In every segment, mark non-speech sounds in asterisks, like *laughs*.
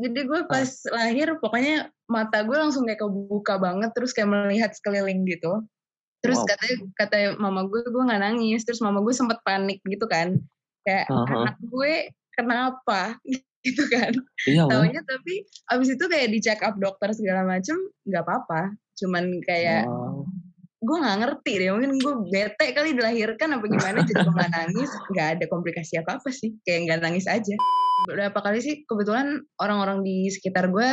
jadi gue pas lahir pokoknya mata gue langsung kayak kebuka banget terus kayak melihat sekeliling gitu terus Wow. katanya kata mama gue gue nggak nangis terus mama gue sempet panik gitu kan kayak Aha. anak gue kenapa *laughs* gitu kan Iya, Wen. taunya tapi abis itu kayak di check up dokter segala macem nggak apa-apa cuman kayak Wow. Gue nggak ngerti deh mungkin gue bete kali dilahirkan apa gimana jadi gue nggak nangis nggak ada komplikasi apa apa sih kayak nggak nangis aja berapa kali sih kebetulan orang-orang di sekitar gue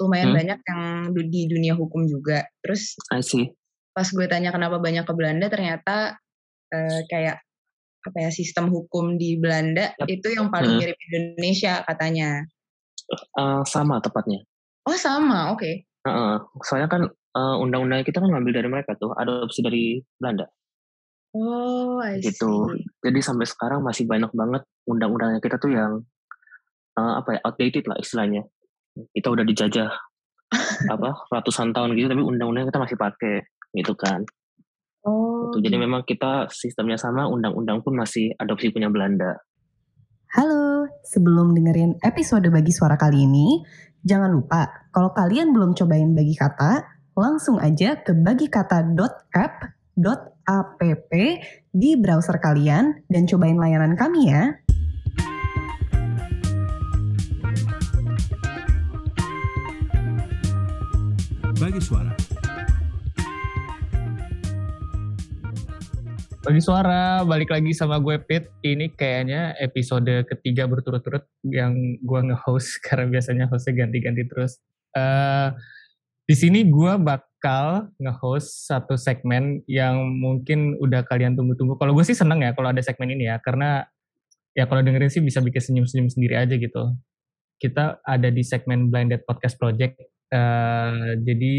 lumayan Hmm. banyak yang di dunia hukum juga terus I see. pas gue tanya kenapa banyak ke Belanda ternyata eh, kayak apa ya sistem hukum di Belanda Yap. itu yang paling Hmm. mirip Indonesia katanya Eh, sama tepatnya. oh sama oke Heeh. soalnya kan eh, undang-undangnya kita kan ngambil dari mereka tuh, adopsi dari Belanda oh I gitu. see. Jadi sampai sekarang masih banyak banget undang-undangnya kita tuh yang eh, apa ya outdated lah istilahnya. Kita udah dijajah *laughs* apa ratusan tahun gitu, tapi undang-undangnya kita masih pakai gitu kan. oh Gitu. Jadi memang kita sistemnya sama, undang-undang pun masih adopsi punya Belanda. Halo, sebelum dengerin episode Bagi Suara kali ini, jangan lupa kalau kalian belum cobain Bagi Kata, langsung aja ke bagikata.app.app di browser kalian dan cobain layanan kami ya. Bagi suara. Bagi suara, balik lagi sama gue Pit. Ini kayaknya episode ketiga berturut-turut yang gue nge-host *laughs* karena biasanya hostnya ganti-ganti terus. Eh di sini gue bakal nge-host satu segmen yang mungkin udah kalian tunggu-tunggu. Kalau gue sih seneng ya kalau ada segmen ini ya, karena ya kalau dengerin sih bisa bikin senyum-senyum sendiri aja gitu. Kita ada di segmen Blinded Podcast Project. Eh jadi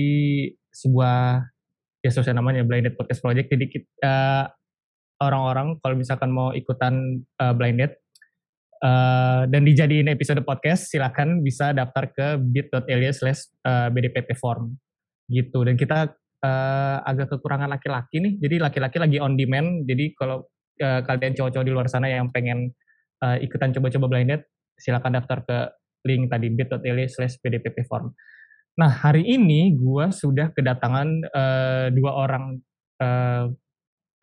sebuah ya sosial namanya Blinded Podcast Project. Jadi kita orang-orang kalau misalkan mau ikutan uh, blinded uh, dan dijadiin episode podcast silakan bisa daftar ke bit.ly slash uh, bdpp form. Gitu. Dan kita uh, agak kekurangan laki-laki nih. Jadi laki-laki lagi on demand. Jadi kalau uh, kalian cowok-cowok di luar sana yang pengen uh, ikutan coba-coba blinded silakan daftar ke link tadi bit.ly slash bdpp form. Nah hari ini gua sudah kedatangan uh, dua orang uh,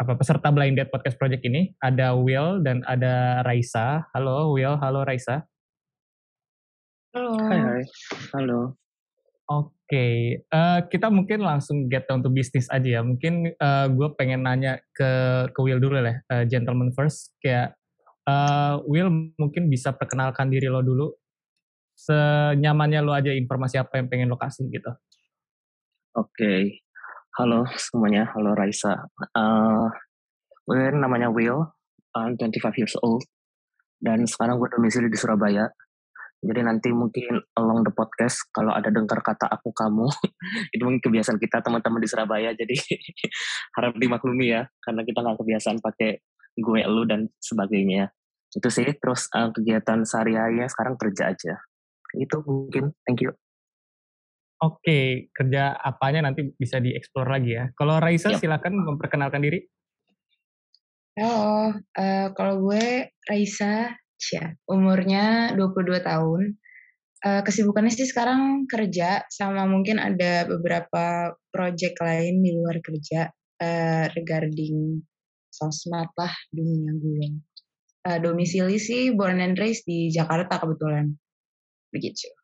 apa peserta Blinded Podcast Project ini ada Will dan ada Raisa. Halo Will, halo Raisa. halo Hai hai. Halo. Oke, eh, kita mungkin langsung get down to business aja ya. Mungkin gue pengen nanya ke ke Will dulu lah, eh, gentleman first. Kayak eh, Will mungkin bisa perkenalkan diri lo dulu. Senyamannya lo aja informasi apa yang pengen lo kasih gitu. Oke. Halo semuanya, halo Raisa. Uh, gue namanya Will, I'm 25 years old, dan sekarang gue domisili di Surabaya. Jadi nanti mungkin along the podcast, kalau ada dengar kata aku kamu, *laughs* itu mungkin kebiasaan kita teman-teman di Surabaya, jadi *laughs* harap dimaklumi ya, karena kita nggak kebiasaan pakai gue, lu, dan sebagainya. Itu sih, terus uh, kegiatan sehari-harinya sekarang kerja aja. Itu mungkin, thank you. Oke, kerja apanya nanti bisa dieksplor lagi ya. Kalau Raisa Yap. silakan memperkenalkan diri. Halo, eh, kalau gue Raisa, Cia, umurnya 22 tahun. Eh, kesibukannya sih sekarang kerja, sama mungkin ada beberapa project lain di luar kerja eh, regarding sosmed lah dunia gue. Eh, domisili sih born and raised di Jakarta kebetulan. Begitu.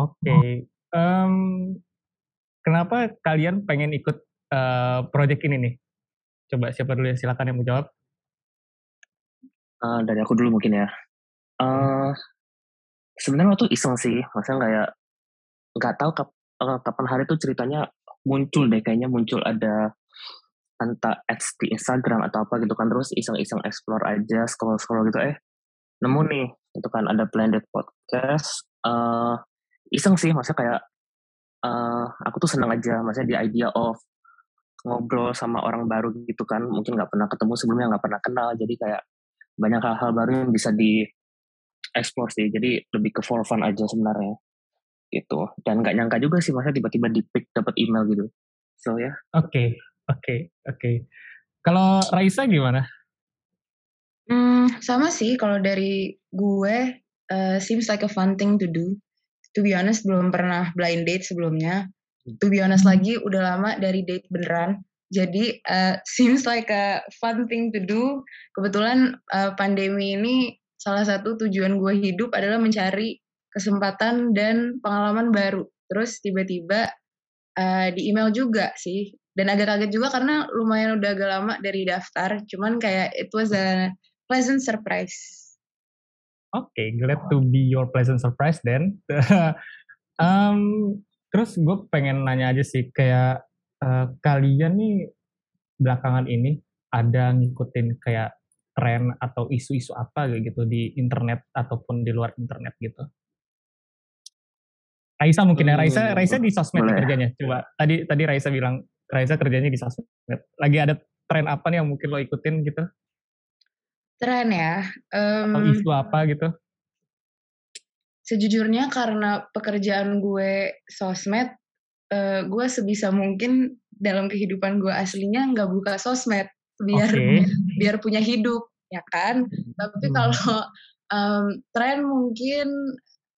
Oke, em, kenapa kalian pengen ikut eh, project ini nih? Coba siapa dulu ya silakan yang mau jawab. Eh, dari aku dulu mungkin ya. eh sebenarnya waktu iseng sih, maksudnya kayak nggak tahu kap, kapan hari itu ceritanya muncul deh, kayaknya muncul ada entah ads di Instagram atau apa gitu kan, terus iseng-iseng explore aja, scroll-scroll gitu, eh nemu nih, itu kan ada blended podcast, eh iseng sih, maksudnya kayak eh aku tuh seneng aja, maksudnya di idea of ngobrol sama orang baru gitu kan, mungkin nggak pernah ketemu sebelumnya, nggak pernah kenal, jadi kayak banyak hal-hal baru yang bisa di explore sih. Jadi lebih ke for fun aja sebenarnya. Gitu. Dan nggak nyangka juga sih masa tiba-tiba di pick dapat email gitu. So ya. Oke, oke, oke. Kalau Raisa gimana? Hmm, sama sih. Kalau dari gue uh, seems like a fun thing to do. To be honest, belum pernah blind date sebelumnya. To be honest lagi, udah lama dari date beneran. Jadi uh, *laughs* seems like a fun thing to do. Kebetulan uh, pandemi ini salah satu tujuan gue hidup adalah mencari kesempatan dan pengalaman baru. Terus tiba-tiba uh, di email juga sih. Dan agak kaget juga karena lumayan udah agak lama dari daftar. Cuman kayak it was a pleasant surprise. Oke, okay, glad to be your pleasant surprise then. *laughs* um, terus gue pengen nanya aja sih kayak uh, kalian nih belakangan ini ada ngikutin kayak tren atau isu-isu apa gitu di internet ataupun di luar internet gitu? Raisa mungkin ya Raisa hmm, Raisa di sosmed boleh. kerjanya coba tadi tadi Raisa bilang Raisa kerjanya di sosmed lagi ada tren apa nih yang mungkin lo ikutin gitu tren ya um, atau isu apa gitu sejujurnya karena pekerjaan gue sosmed uh, gue sebisa mungkin dalam kehidupan gue aslinya nggak buka sosmed biar okay. biar punya hidup ya kan tapi hmm. kalau um, tren mungkin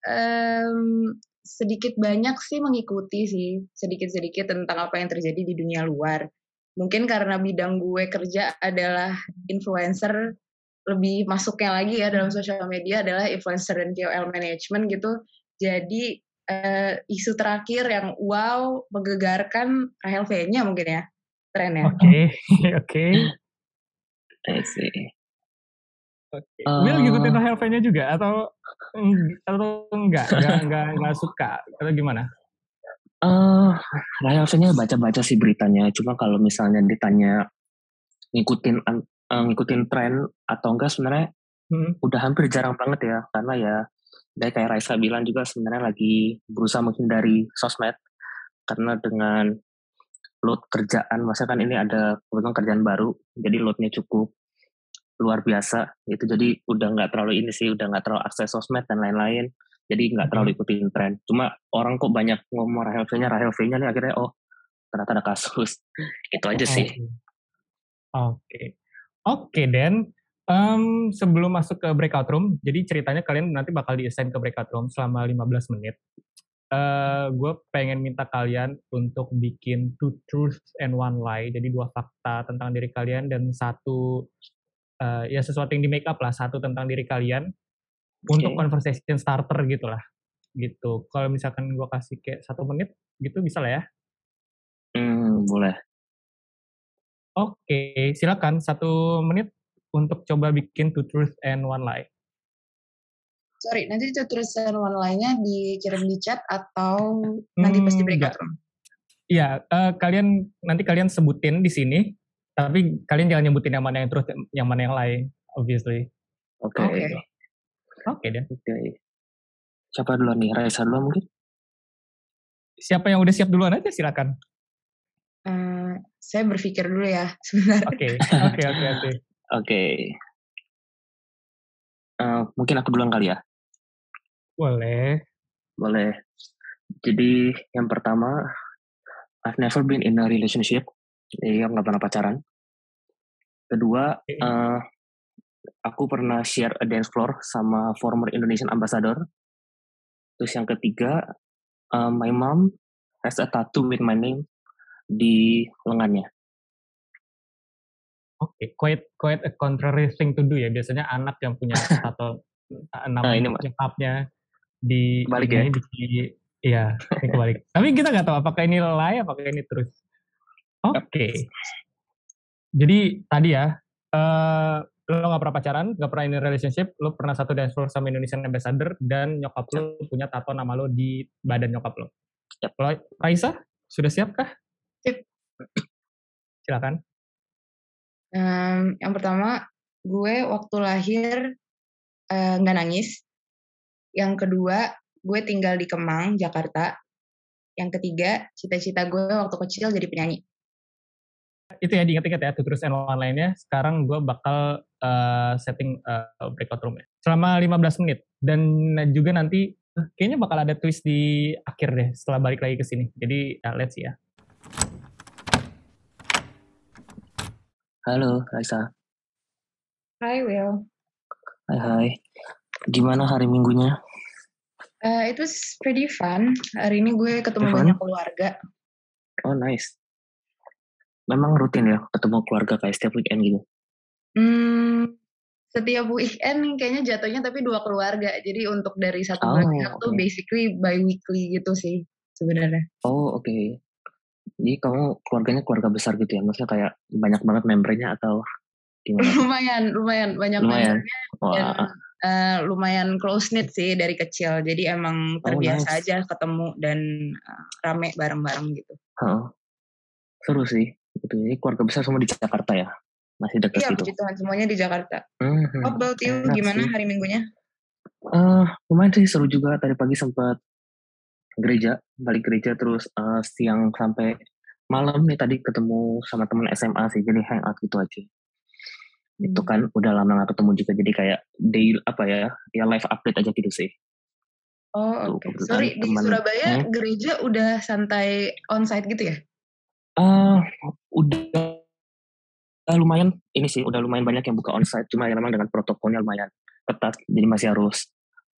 um, sedikit banyak sih mengikuti sih sedikit-sedikit tentang apa yang terjadi di dunia luar. Mungkin karena bidang gue kerja adalah influencer, lebih masuknya lagi ya dalam sosial media adalah influencer dan KOL management gitu. Jadi uh, isu terakhir yang wow menggegarkan Rahel V-nya mungkin ya trennya. Oke, okay. *laughs* oke. Okay. I see. Okay. Uh, Will ngikutin Rahel V-nya juga atau atau enggak enggak enggak, enggak suka atau gimana? Uh, rasanya baca-baca sih beritanya. Cuma kalau misalnya ditanya ngikutin uh, ngikutin tren atau enggak sebenarnya hmm. udah hampir jarang banget ya karena ya dari kayak Raisa bilang juga sebenarnya lagi berusaha menghindari sosmed karena dengan load kerjaan masa kan ini ada kebetulan kerjaan baru jadi loadnya cukup luar biasa gitu jadi udah nggak terlalu ini sih udah nggak terlalu akses sosmed dan lain-lain jadi nggak terlalu hmm. ikutin tren cuma orang kok banyak ngomong Rahel V-nya Rahel V-nya nih akhirnya oh ternyata ada kasus *laughs* itu aja sih oke okay. Oke okay, Dan um, sebelum masuk ke breakout room jadi ceritanya kalian nanti bakal diassign ke breakout room selama 15 menit Uh, gue pengen minta kalian untuk bikin two truths and one lie. Jadi dua fakta tentang diri kalian dan satu uh, ya sesuatu yang di make up lah satu tentang diri kalian okay. untuk conversation starter gitu lah gitu kalau misalkan gue kasih kayak satu menit gitu bisa lah ya hmm, boleh oke okay, silakan satu menit untuk coba bikin two truth and one lie sorry nanti two truth and one lie-nya dikirim di chat atau nanti hmm, pasti breakout room Iya, uh, kalian nanti kalian sebutin di sini tapi kalian jangan nyebutin yang mana yang terus, yang mana yang lain, obviously. Oke. Okay. Oke okay. deh. Oke. Okay. Siapa duluan nih? Raisa duluan mungkin? Siapa yang udah siap duluan aja silakan. Uh, saya berpikir dulu ya *laughs* sebentar. Oke, oke, oke, oke. Oke. Eh, mungkin aku duluan kali ya. Boleh. Boleh. Jadi yang pertama, I've never been in a relationship Iya, nggak pernah pacaran. Kedua, uh, aku pernah share a dance floor sama former Indonesian ambassador. Terus yang ketiga, uh, my mom has a tattoo with my name di lengannya. Oke, okay. quite quite a contrary thing to do ya. Biasanya anak yang punya *laughs* tato nama nah, ini nyokapnya di balik ya. Di, iya, ini kebalik. *laughs* Tapi kita nggak tahu apakah ini lie, apakah ini terus. Oke. Okay. Jadi tadi ya, uh, lo gak pernah pacaran, gak pernah in relationship, lo pernah satu dance floor sama Indonesian Ambassador, dan nyokap lo punya tato nama lo di badan nyokap lo. Yep. Raisa, sudah siapkah? Silakan. Um, yang pertama, gue waktu lahir eh, nggak uh, nangis. Yang kedua, gue tinggal di Kemang, Jakarta. Yang ketiga, cita-cita gue waktu kecil jadi penyanyi itu ya diingat-ingat ya tutorial and lainnya sekarang gue bakal uh, setting uh, breakout room ya selama 15 menit dan juga nanti kayaknya bakal ada twist di akhir deh setelah balik lagi ke sini jadi ya, let's see ya halo Raisa Hai Will hai hai Gimana hari minggunya? Uh, it was pretty fun. Hari ini gue ketemu Fun? banyak keluarga. Oh nice. Memang rutin ya ketemu keluarga kayak setiap weekend gitu. Hmm, setiap weekend kayaknya jatuhnya tapi dua keluarga. Jadi untuk dari satu Oh, belas tuh oke. basically bi-weekly gitu sih sebenarnya. Oh oke. Jadi kamu keluarganya keluarga besar gitu ya? Maksudnya kayak banyak banget membernya atau gimana? *laughs* lumayan, lumayan banyak Lumayan. membernya dan Wah, eh, lumayan close knit sih dari kecil. Jadi emang Oh, terbiasa nice. aja ketemu dan eh, rame bareng-bareng gitu. heeh. seru sih. Gitu. Ini keluarga besar semua di Jakarta ya? Masih dekat Iya, gitu. puji Tuhan semuanya di Jakarta. Mhm. How about you? Enak Gimana sih. hari minggunya? Eh, lumayan sih seru juga. Tadi pagi sempat gereja, balik gereja terus eh, siang sampai malam nih tadi ketemu sama teman SMA sih. Jadi hangout gitu aja. Itu Hmm. kan udah lama gak ketemu juga. Jadi kayak day apa ya? Ya live update aja gitu sih. Oh Tuh, oke. kebetulan Sorry di teman- Surabaya Hmm? gereja udah santai onsite gitu ya? Eh, udah eh, lumayan ini sih udah lumayan banyak yang buka onsite cuma ya memang dengan protokolnya lumayan ketat jadi masih harus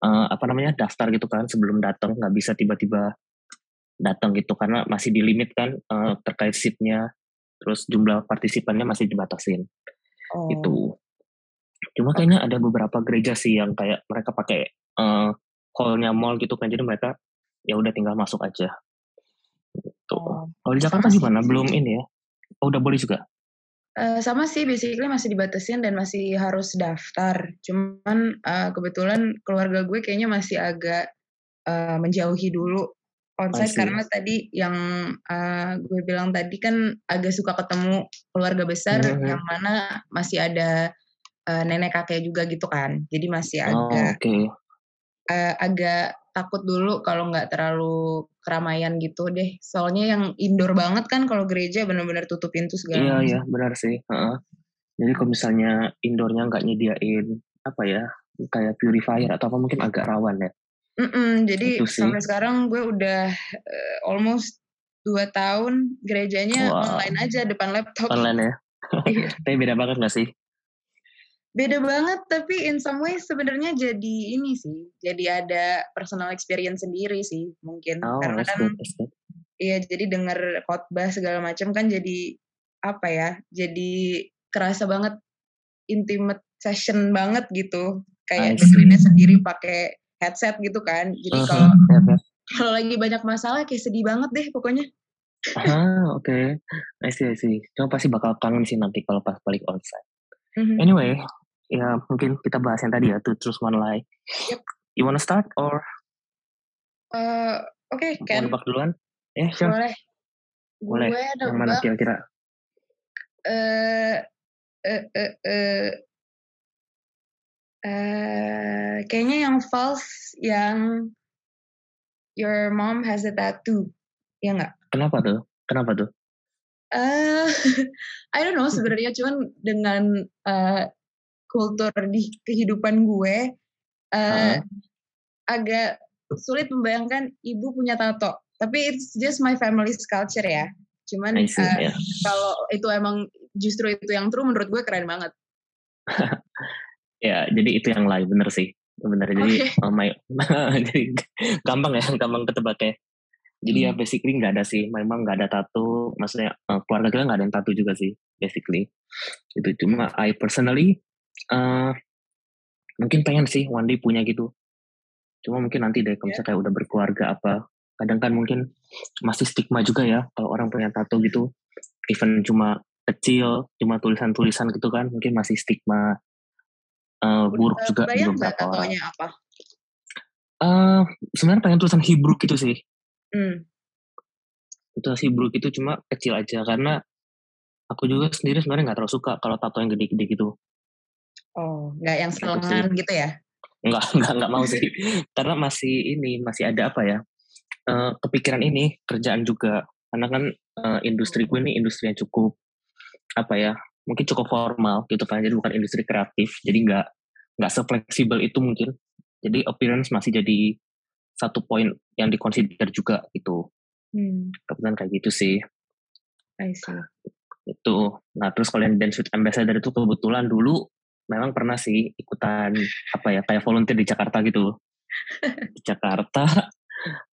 eh, apa namanya daftar gitu kan sebelum datang nggak bisa tiba-tiba datang gitu karena masih di limit kan eh, terkait seatnya terus jumlah partisipannya masih dibatasin. Oh. gitu. Cuma kayaknya ada beberapa gereja sih yang kayak mereka pakai eh, hallnya mall gitu kan jadi mereka ya udah tinggal masuk aja. Gitu. Oh. kalau di Jakarta gimana? belum ini ya? Oh udah boleh juga Eh, sama sih, basically masih dibatasin dan masih harus daftar. Cuman eh, kebetulan keluarga gue kayaknya masih agak eh, menjauhi dulu onsite karena tadi yang eh, gue bilang tadi kan agak suka ketemu keluarga besar Mhm. yang mana masih ada eh, nenek kakek juga gitu kan. Jadi masih Oh, agak oke. eh, agak takut dulu kalau nggak terlalu keramaian gitu deh. Soalnya yang indoor banget kan kalau gereja benar-benar tutup pintu segala Iya, iya, benar sih. Heeh. Jadi kalau misalnya indoornya nggak nyediain apa ya, kayak purifier atau apa mungkin agak rawan ya. Mm-mm, jadi Itu sih. sampai sekarang gue udah eh, almost dua tahun gerejanya Wow. online aja depan laptop. Online ya. *laughs* Iya. Tapi beda banget nggak sih? Beda banget tapi in some way sebenarnya jadi ini sih, jadi ada personal experience sendiri sih mungkin Oh, karena kan iya jadi denger khotbah segala macam kan jadi apa ya, jadi kerasa banget intimate session banget gitu, kayak dengerinnya sendiri pakai headset gitu kan, jadi Mhm, kalau ya, ya. kalau lagi banyak masalah kayak sedih banget deh pokoknya. Ah, oke. I see, I see. Cuma pasti bakal kangen sih nanti kalau pas balik onsite. Mhm. Anyway, ya mungkin kita bahas yang tadi ya, Two Truths One Lie. Yep. You wanna start or Eh, Oke, mau Ken, nebak duluan? Ya, sure. boleh. Boleh. Gue Yang mana kira-kira? eh eh eh eh eh, kayaknya yang false yang your mom has a tattoo. Ya nggak? Kenapa tuh? Kenapa tuh? Eh, *laughs* I don't know sebenarnya cuman dengan eh, kultur di kehidupan gue Hah? agak sulit membayangkan ibu punya tato. Tapi it's just my family's culture ya. Cuman see, eh, ya. kalau itu emang justru itu yang true menurut gue keren banget. *laughs* Ya, jadi itu yang lain bener sih. Bener. Jadi oh *laughs* my, *laughs* jadi gampang ya, gampang ketebaknya. Jadi ya Hmm. basically nggak ada sih, memang nggak ada tato. Maksudnya eh, keluarga kita nggak ada yang tato juga sih, basically. Itu cuma I personally eh mungkin pengen sih one day punya gitu. Cuma mungkin nanti deh, kalau Ya. misalnya kayak udah berkeluarga apa. Kadang kan mungkin masih stigma juga ya kalau orang punya tato gitu. Even cuma kecil, cuma tulisan-tulisan gitu kan, mungkin masih stigma eh, buruk Eh, juga di Kebayang nggak beberapa orang. tatonya apa? Eh, sebenarnya pengen tulisan Hebrew gitu sih. Hmm. Tulisan Hebrew gitu cuma kecil aja karena aku juga sendiri sebenarnya nggak terlalu suka kalau tato yang gede-gede gitu. Oh, nggak yang Gitu selengan gitu ya? Enggak, enggak, enggak mau sih. karena masih ini, masih ada apa ya? eh, kepikiran ini kerjaan juga. Karena kan eh, industri gue ini industri yang cukup apa ya? Mungkin cukup formal gitu kan. Jadi bukan industri kreatif. Jadi nggak nggak sefleksibel itu mungkin. Jadi appearance masih jadi satu poin yang dikonsider juga itu. Hmm, Kebetulan kayak gitu sih. I see. itu nah terus kalau yang dance with ambassador itu kebetulan dulu memang pernah sih ikutan apa ya kayak volunteer di Jakarta gitu. *laughs* di Jakarta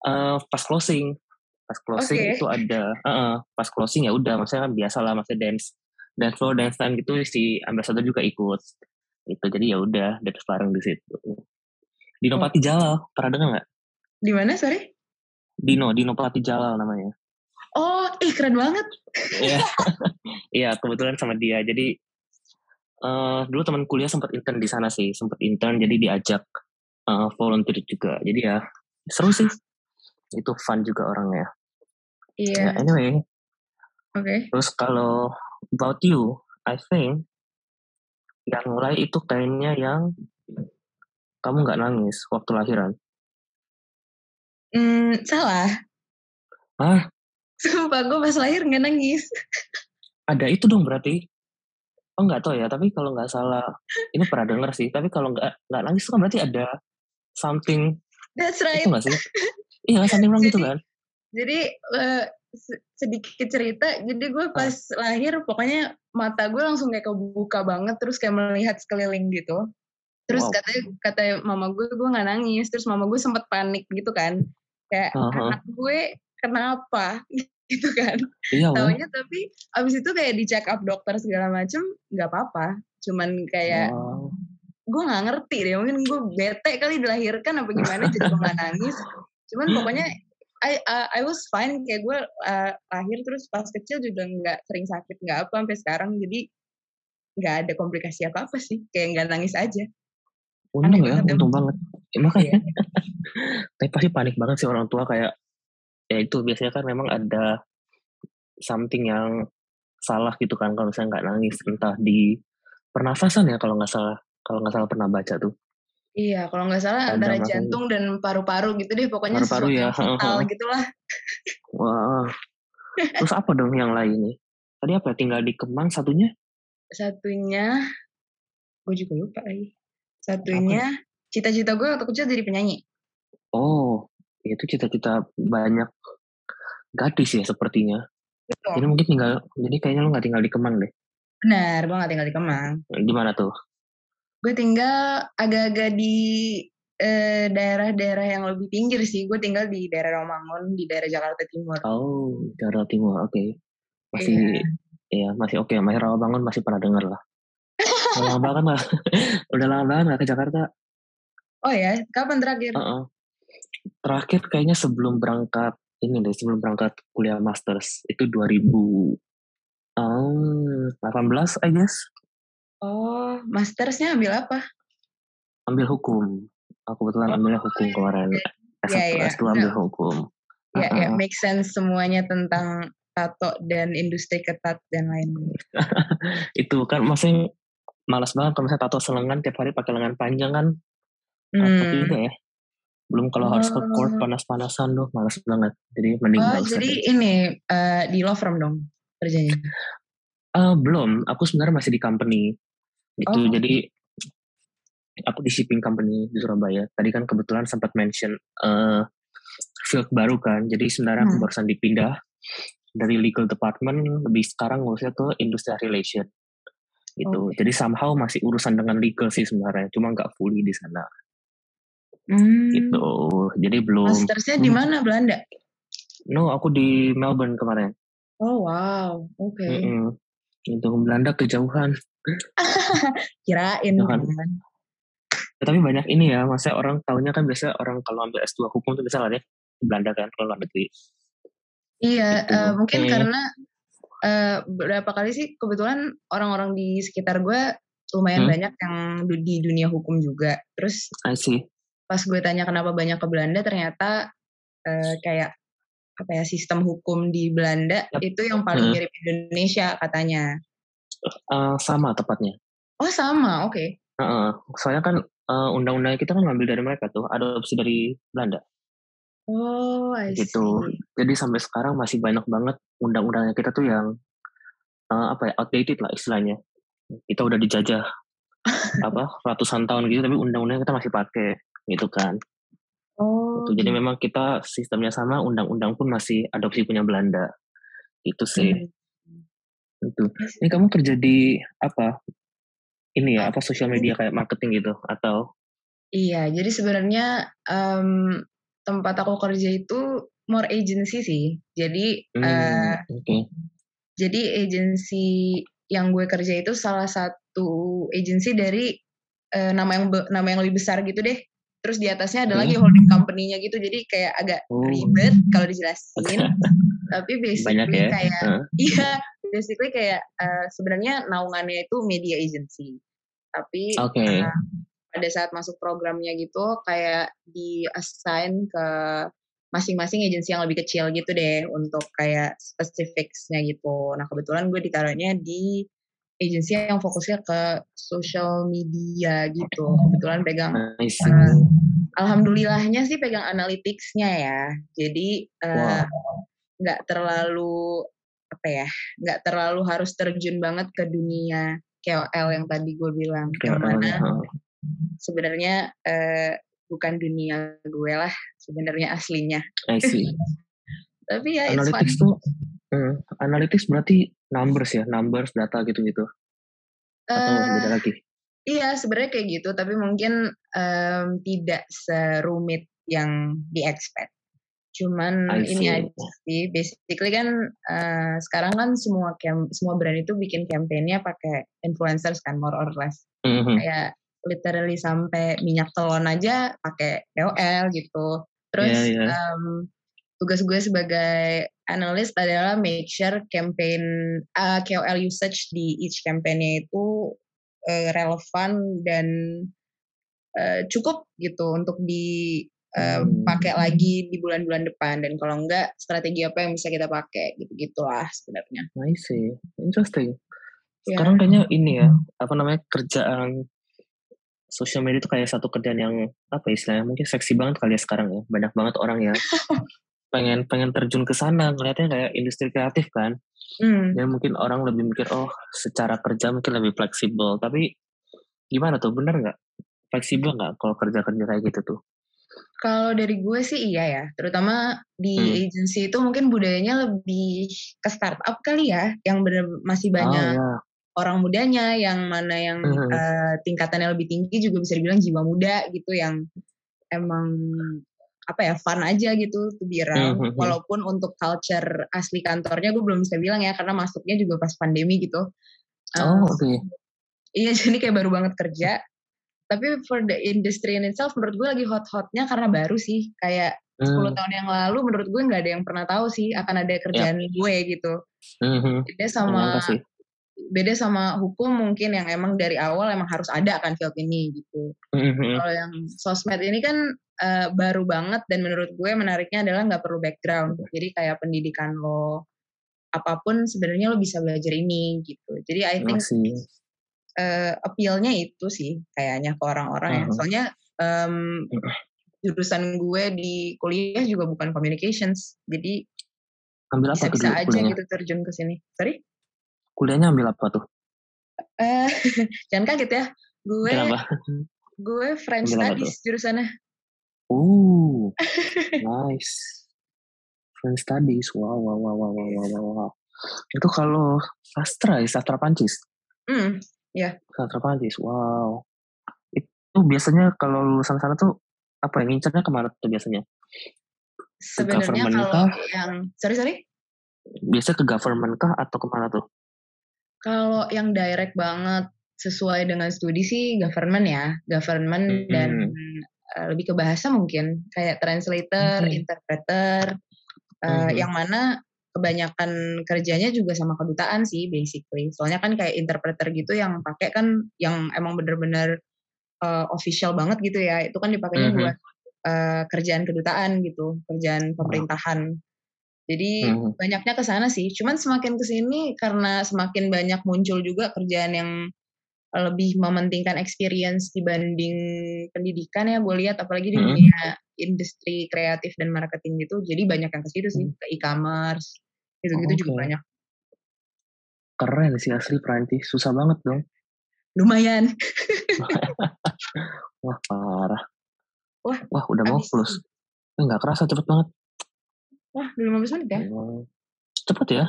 uh, pas closing pas closing Oke. itu ada uh, pas closing ya udah maksudnya kan biasa lah maksudnya dance dance floor dance time gitu si ambassador juga ikut itu jadi ya udah dance bareng di situ Dino Oh. Pati Jalal pernah dengar nggak Di mana, sorry? Dino Dino Pati Jalal namanya Oh, ih keren banget. Iya, *laughs* iya kebetulan sama dia. Jadi eh dulu teman kuliah sempat intern di sana sih, sempat intern jadi diajak eh, volunteer juga. Jadi ya seru sih. Itu fun juga orangnya. Iya, Ya, anyway, oke. terus kalau about you, I think yang mulai itu kayaknya yang kamu nggak nangis waktu lahiran. Hmm, salah. Hah? Sumpah, gue pas lahir nggak nangis. *laughs* Ada itu dong berarti? Oh nggak tahu ya, tapi kalau nggak salah, ini pernah denger sih. Tapi kalau nggak nggak nangis itu kan berarti ada something That's right. itu nggak sih? Iya, something wrong gitu kan? Jadi se- sedikit cerita, jadi gue Ah. pas lahir pokoknya mata gue langsung kayak kebuka banget, terus kayak melihat sekeliling gitu. Terus Wow. katanya kata mama gue, gue nggak nangis. Terus mama gue sempet panik gitu kan, kayak Aha. anak gue kenapa gitu kan. Iya. Taunya tapi abis itu kayak di check up dokter segala macem nggak apa-apa. Cuman kayak Wow. gue nggak ngerti deh mungkin gue bete kali dilahirkan apa gimana jadi gue nangis cuman pokoknya I uh, I was fine kayak gue uh, lahir terus pas kecil juga nggak sering sakit nggak apa sampai sekarang jadi nggak ada komplikasi apa apa sih kayak nggak nangis aja Untung ya, ya. untung banget. Ya, makanya, Iya. *laughs* tapi pasti panik banget sih orang tua kayak, ya itu biasanya kan memang ada something yang salah gitu kan kalau misalnya nggak nangis entah di pernafasan ya kalau nggak salah kalau nggak salah pernah baca tuh. Iya kalau nggak salah Ada antara jantung dan paru-paru gitu deh pokoknya Paru-paru ya, vital gitulah. Wah. Terus apa dong yang lain nih? Tadi apa ya, tinggal di Kemang satunya? Satunya gue juga lupa lagi. Satunya cita-cita gue waktu kecil jadi penyanyi. Oh itu cita-cita banyak gadis ya sepertinya gitu jadi mungkin tinggal jadi kayaknya lu nggak tinggal di Kemang deh benar gue nggak tinggal di Kemang di mana tuh Gue tinggal agak-agak di eh, daerah-daerah yang lebih pinggir sih. Gue tinggal di daerah Romangun, di daerah Jakarta Timur. oh Jakarta Timur oke masih Iya, masih oke. Masih Rawabangun masih pernah denger lah. *laughs* Udah lama banget lah. *laughs* Udah lama banget gak ke Jakarta. Oh ya, kapan terakhir? Heeh. Terakhir kayaknya sebelum berangkat, ini deh, sebelum berangkat kuliah masters. Itu 2000, um, 18 I guess. Oh, mastersnya ambil apa? Ambil hukum. Aku kebetulan ambilnya hukum kemarin. S1, Iya, iya. S2 ambil hukum. Ya, ya, Heeh. make sense semuanya tentang tato dan industri ketat dan lain-lain. *laughs* Itu kan maksudnya malas banget kalau misalnya tato selengan tiap hari pakai lengan panjang kan. Apa Hmm. juga ya. Belum kalau harus ke court Oh. panas-panasan tuh malas banget. Jadi mending Oh, jadi deh. ini eh, di law firm dong kerjanya? Eh, belum, aku sebenarnya masih di company. Gitu. Oh. Jadi aku di shipping company di Surabaya. Tadi kan kebetulan sempat mention eh field baru kan. Jadi sebenarnya aku Hmm. barusan dipindah dari legal department lebih sekarang ngurusnya ke industrial relation. Gitu. Oke. Jadi somehow masih urusan dengan legal sih sebenarnya, cuma nggak fully di sana. Hmm. Gitu. Jadi belum. Mastersnya di Hmm. mana Belanda? No, aku di Melbourne kemarin. Oh wow, oke. Mm-mm. Itu Belanda kejauhan. *laughs* Kirain kan. Ya, tapi banyak ini ya, maksudnya orang tahunya kan biasanya orang kalau ambil S2 hukum tuh bisa lah deh di Belanda kan kalau luar negeri. Iya, Gitu. eh, mungkin Hmm. karena eh, beberapa kali sih kebetulan orang-orang di sekitar gue lumayan Hmm. banyak yang di dunia hukum juga. Terus I see. Pas gue tanya kenapa banyak ke Belanda, ternyata eh, kayak apa ya sistem hukum di Belanda Yap. itu yang paling Hmm. mirip Indonesia katanya. Eh, sama tepatnya. Oh sama, oke. Heeh. soalnya kan eh, undang-undang kita kan ngambil dari mereka tuh, adopsi dari Belanda Oh, I gitu. see. Jadi sampai sekarang masih banyak banget undang-undangnya kita tuh yang eh, apa ya outdated lah istilahnya. Kita udah dijajah *laughs* apa ratusan tahun gitu, tapi undang-undang kita masih pakai gitu kan. Oh, Gitu. Jadi memang kita sistemnya sama, undang-undang pun masih adopsi punya Belanda. Gitu sih. Hmm. Itu. Ini kamu kerja di apa? ini ya apa sosial media kayak marketing gitu atau Iya, jadi sebenarnya em, tempat aku kerja itu more agency sih. Jadi hmm, eh, oke jadi agensi yang gue kerja itu salah satu agensi dari eh, nama yang nama yang lebih besar gitu deh. Terus di atasnya ada lagi Hmm. holding company-nya gitu. Jadi kayak agak Oh. ribet kalau dijelasin. *laughs* Tapi basically banyak ya kayak Heeh. iya, basically kayak eh, sebenarnya naungannya itu media agency. Tapi oke eh, pada saat masuk programnya gitu kayak di assign ke masing-masing agensi yang lebih kecil gitu deh untuk kayak specifics-nya gitu. Nah kebetulan gue ditaruhnya di agensi yang fokusnya ke social media gitu. Kebetulan pegang, nice eh, alhamdulillahnya sih pegang analytics-nya ya. Jadi eh, nggak terlalu apa ya, nggak terlalu harus terjun banget ke dunia KOL yang tadi gue bilang. KOL, mana heeh. sebenarnya eh, bukan dunia gue lah sebenarnya aslinya. I see *laughs* Tapi ya analytics tuh hmm, analytics berarti numbers ya numbers data gitu-gitu atau beda lagi iya sebenarnya kayak gitu, tapi mungkin em, tidak serumit yang di expect. Cuman ini aja sih, basically kan eh, sekarang kan semua cam semua brand itu bikin campaignnya pakai influencers kan more or less. Mhm. Kayak literally sampai minyak telon aja pakai KOL gitu. Terus Iya, iya. em, tugas gue sebagai analis adalah make sure campaign uh, KOL usage di each campaignnya itu uh, relevan dan uh, cukup gitu untuk dipakai Hmm. lagi di bulan-bulan depan dan kalau enggak strategi apa yang bisa kita pakai gitu gitulah sebenarnya. I see interesting Ya. sekarang kayaknya ini ya apa namanya kerjaan sosial media itu kayak satu kerjaan yang apa ya istilahnya mungkin seksi banget kali ya sekarang ya banyak banget orang ya *laughs* pengen pengen terjun ke sana ngeliatnya kayak industri kreatif kan Hmm. dan mungkin orang lebih mikir oh secara kerja mungkin lebih fleksibel tapi gimana tuh bener nggak fleksibel nggak kalau kerja kerja kayak gitu tuh Kalau dari gue sih iya ya, terutama di Hmm. agency itu mungkin budayanya lebih ke startup kali ya, yang bener masih banyak oh ya orang mudanya, yang mana yang Mhm. eh, tingkatannya lebih tinggi juga bisa dibilang jiwa muda gitu, yang emang apa ya fun aja gitu to be around. Mhm. Walaupun untuk culture asli kantornya gue belum bisa bilang ya, karena masuknya juga pas pandemi gitu. Eh, oh oke Iya, *laughs* jadi kayak baru banget kerja. Tapi for the industry in itself, menurut gue lagi hot-hotnya karena baru sih. Kayak 10 Hmm. tahun yang lalu, menurut gue nggak ada yang pernah tahu sih akan ada kerjaan gue gitu. Mhm. Beda Nggak sama nyangka sih beda sama hukum mungkin yang emang dari awal emang harus ada akan field ini gitu. Mhm. Kalau yang sosmed ini kan eh, baru banget dan menurut gue menariknya adalah nggak perlu background. Jadi kayak pendidikan lo apa pun sebenarnya lo bisa belajar ini gitu. Jadi I think masih eh, appeal-nya itu sih kayaknya ke orang-orang ya. Mhm. Soalnya em, jurusan gue di kuliah juga bukan communications, jadi ambil apa tuh bisa-bisa dulu aja kuliahnya gitu terjun ke sini. Sorry? Kuliahnya ambil apa tuh Eh, *laughs* jangan kaget ya. Gue kenapa gue French Ambil Studies jurusannya. Uh, *laughs* nice. French studies. Wow, wow, wow, wow, wow, wow, wow. Itu kalau sastra ya, sastra Prancis. Hmm, Sastra Prancis. Wow. Itu biasanya kalau lulusan sana tuh apa ya, ngincernya ke mana tuh biasanya? sebenarnya kalau kah? yang sorry sorry, Biasanya ke government kah atau ke mana tuh? Kalau yang direct banget sesuai dengan studi sih government ya, government dan eh, lebih ke bahasa mungkin kayak translator, Hmm. interpreter, eh, Mhm. yang mana kebanyakan kerjanya juga sama kedutaan sih basically. Soalnya kan kayak interpreter gitu yang pakai kan yang emang bener-bener eh, official banget gitu ya. Itu kan dipakainya Mhm. buat eh, kerjaan kedutaan gitu, kerjaan pemerintahan. Jadi Mhm. banyaknya ke sana sih. Cuman semakin ke sini karena semakin banyak muncul juga kerjaan yang lebih mementingkan experience dibanding pendidikan ya gue lihat apalagi di Mhm. dunia industri kreatif dan marketing gitu jadi banyak yang ke situ sih ke e-commerce gitu-gitu juga Oke. banyak Keren sih asli Prancis. Susah banget dong. lumayan *laughs* Wah, parah. Wah, Wah, udah mau plus. Eh, nggak kerasa cepet banget. Wah udah 15 menit ya Hmm. Cepet ya?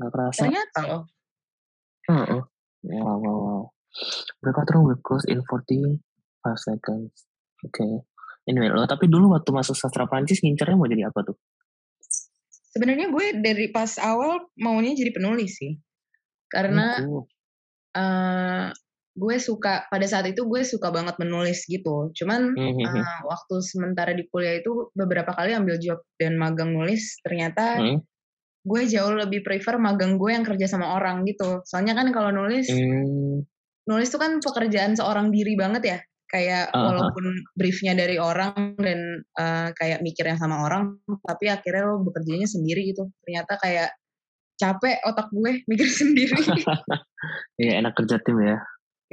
Nggak kerasa. ternyata loh Heeh. Wow, wow, wow. Breakout room will close in 45 seconds. Oke. Okay. Anyway, lo tapi dulu waktu masuk sastra Prancis ngincernya mau jadi apa tuh? Sebenarnya gue dari pas awal maunya jadi penulis sih. Karena eh gue suka pada saat itu gue suka banget menulis gitu. Cuman Mhm. eh, waktu sementara di kuliah itu beberapa kali ambil job dan magang nulis, ternyata Hmm. gue jauh lebih prefer magang gue yang kerja sama orang gitu. Soalnya kan kalau nulis, Hmm. nulis itu kan pekerjaan seorang diri banget ya. Kayak Aha. walaupun briefnya dari orang dan eh, kayak mikir yang sama orang, tapi akhirnya lo bekerjanya sendiri gitu. Ternyata kayak capek otak gue mikir *laughs* sendiri. *laughs* Iya enak kerja tim ya.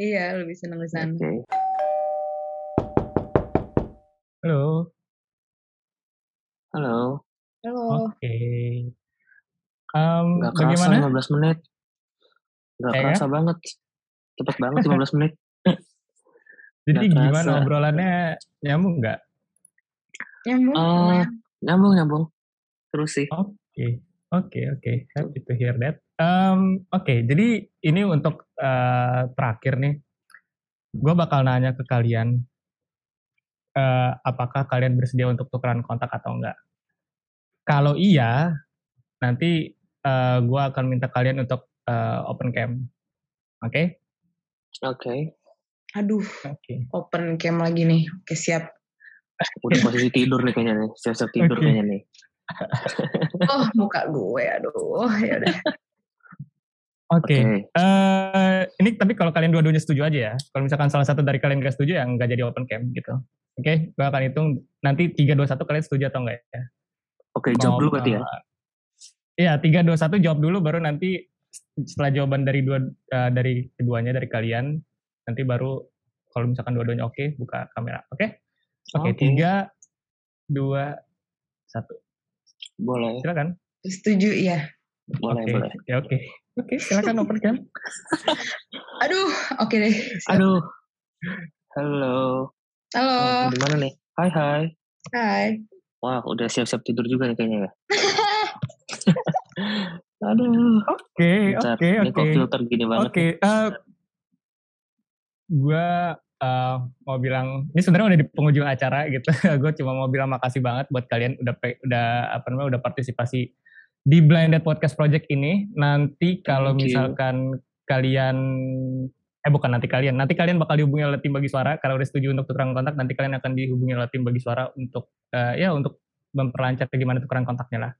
Iya, lebih seneng di Oke. sana. Halo. Halo. Halo. Oke. Em, Gak kerasa bagaimana? 15 menit. Gak Ya kan? kerasa banget. Cepet banget 15 menit. *laughs* Jadi nggak gimana kerasa. obrolannya nyambung nggak? Nyambung, Eh, lumayan. nyambung nyambung. Terus sih. Oke, oke, oke. Happy to hear that. Em, Oke, jadi ini untuk eh, terakhir nih, gue bakal nanya ke kalian, eh, apakah kalian bersedia untuk tukeran kontak atau enggak? Kalau iya, nanti gue akan minta kalian untuk eh, open cam. Oke? Oke. Aduh, Oke. open cam lagi nih. Oke, siap. Udah posisi tidur nih kayaknya nih. Siap-siap tidur Oke. kayaknya nih. Oh, muka gue. Aduh, ya udah. Oke. Oke. Eh, ini tapi kalau kalian dua-duanya setuju aja ya. Kalau misalkan salah satu dari kalian gak setuju ya nggak jadi open cam gitu. Oke, gue akan hitung nanti 3 2 1 kalian setuju atau enggak ya. Oke, jawab dulu berarti ya. eh, Iya, 3 2 1 jawab dulu baru nanti setelah jawaban dari dua eh, dari keduanya dari kalian nanti baru kalau misalkan dua-duanya oke buka kamera. Oke? Oke, Oke. 3 2 1. Boleh. Silakan. Setuju, ya. Boleh, Oke. boleh. Ya oke. Oke, silakan open cam. *laughs* Aduh, oke deh. Siap. Aduh. Halo. Halo. Oh, di mana nih? Hai, hai. Hai. Wah, udah siap-siap tidur juga nih kayaknya ya. *laughs* Aduh. Oke, Bentar, oke, Ini kok oke. filter gini banget. Oke, eh gue eh, mau bilang ini sebenarnya udah di penghujung acara gitu. *laughs* gue cuma mau bilang makasih banget buat kalian udah udah apa namanya udah partisipasi di Blinded Podcast Project ini. Nanti kalau misalkan kalian eh bukan nanti kalian, nanti kalian bakal dihubungi oleh tim bagi suara karena udah setuju untuk tukeran kontak. Nanti kalian akan dihubungi oleh tim bagi suara untuk eh, ya untuk memperlancar gimana tukeran kontaknya lah.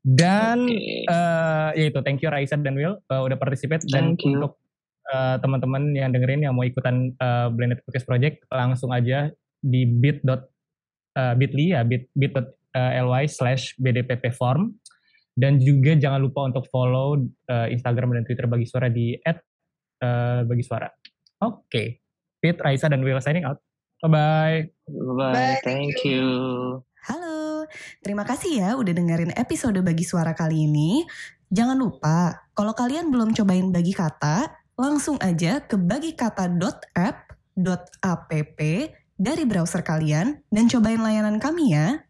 Dan Oke. eh ya itu thank you Raisa dan Will eh, udah participate dan you. untuk eh, teman-teman yang dengerin yang mau ikutan eh, Blended Podcast Project langsung aja di bit dot eh, bit.ly ya bit bit.ly slash bdpp form dan juga jangan lupa untuk follow eh, Instagram dan Twitter bagi suara di at eh, bagi suara. Oke, Pit, Raisa dan Will signing out. Bye bye. Bye-bye. Bye, Thank you. Halo, terima kasih ya udah dengerin episode Bagi Suara kali ini. Jangan lupa, kalau kalian belum cobain Bagi Kata, langsung aja ke bagikata.app.app dari browser kalian dan cobain layanan kami ya.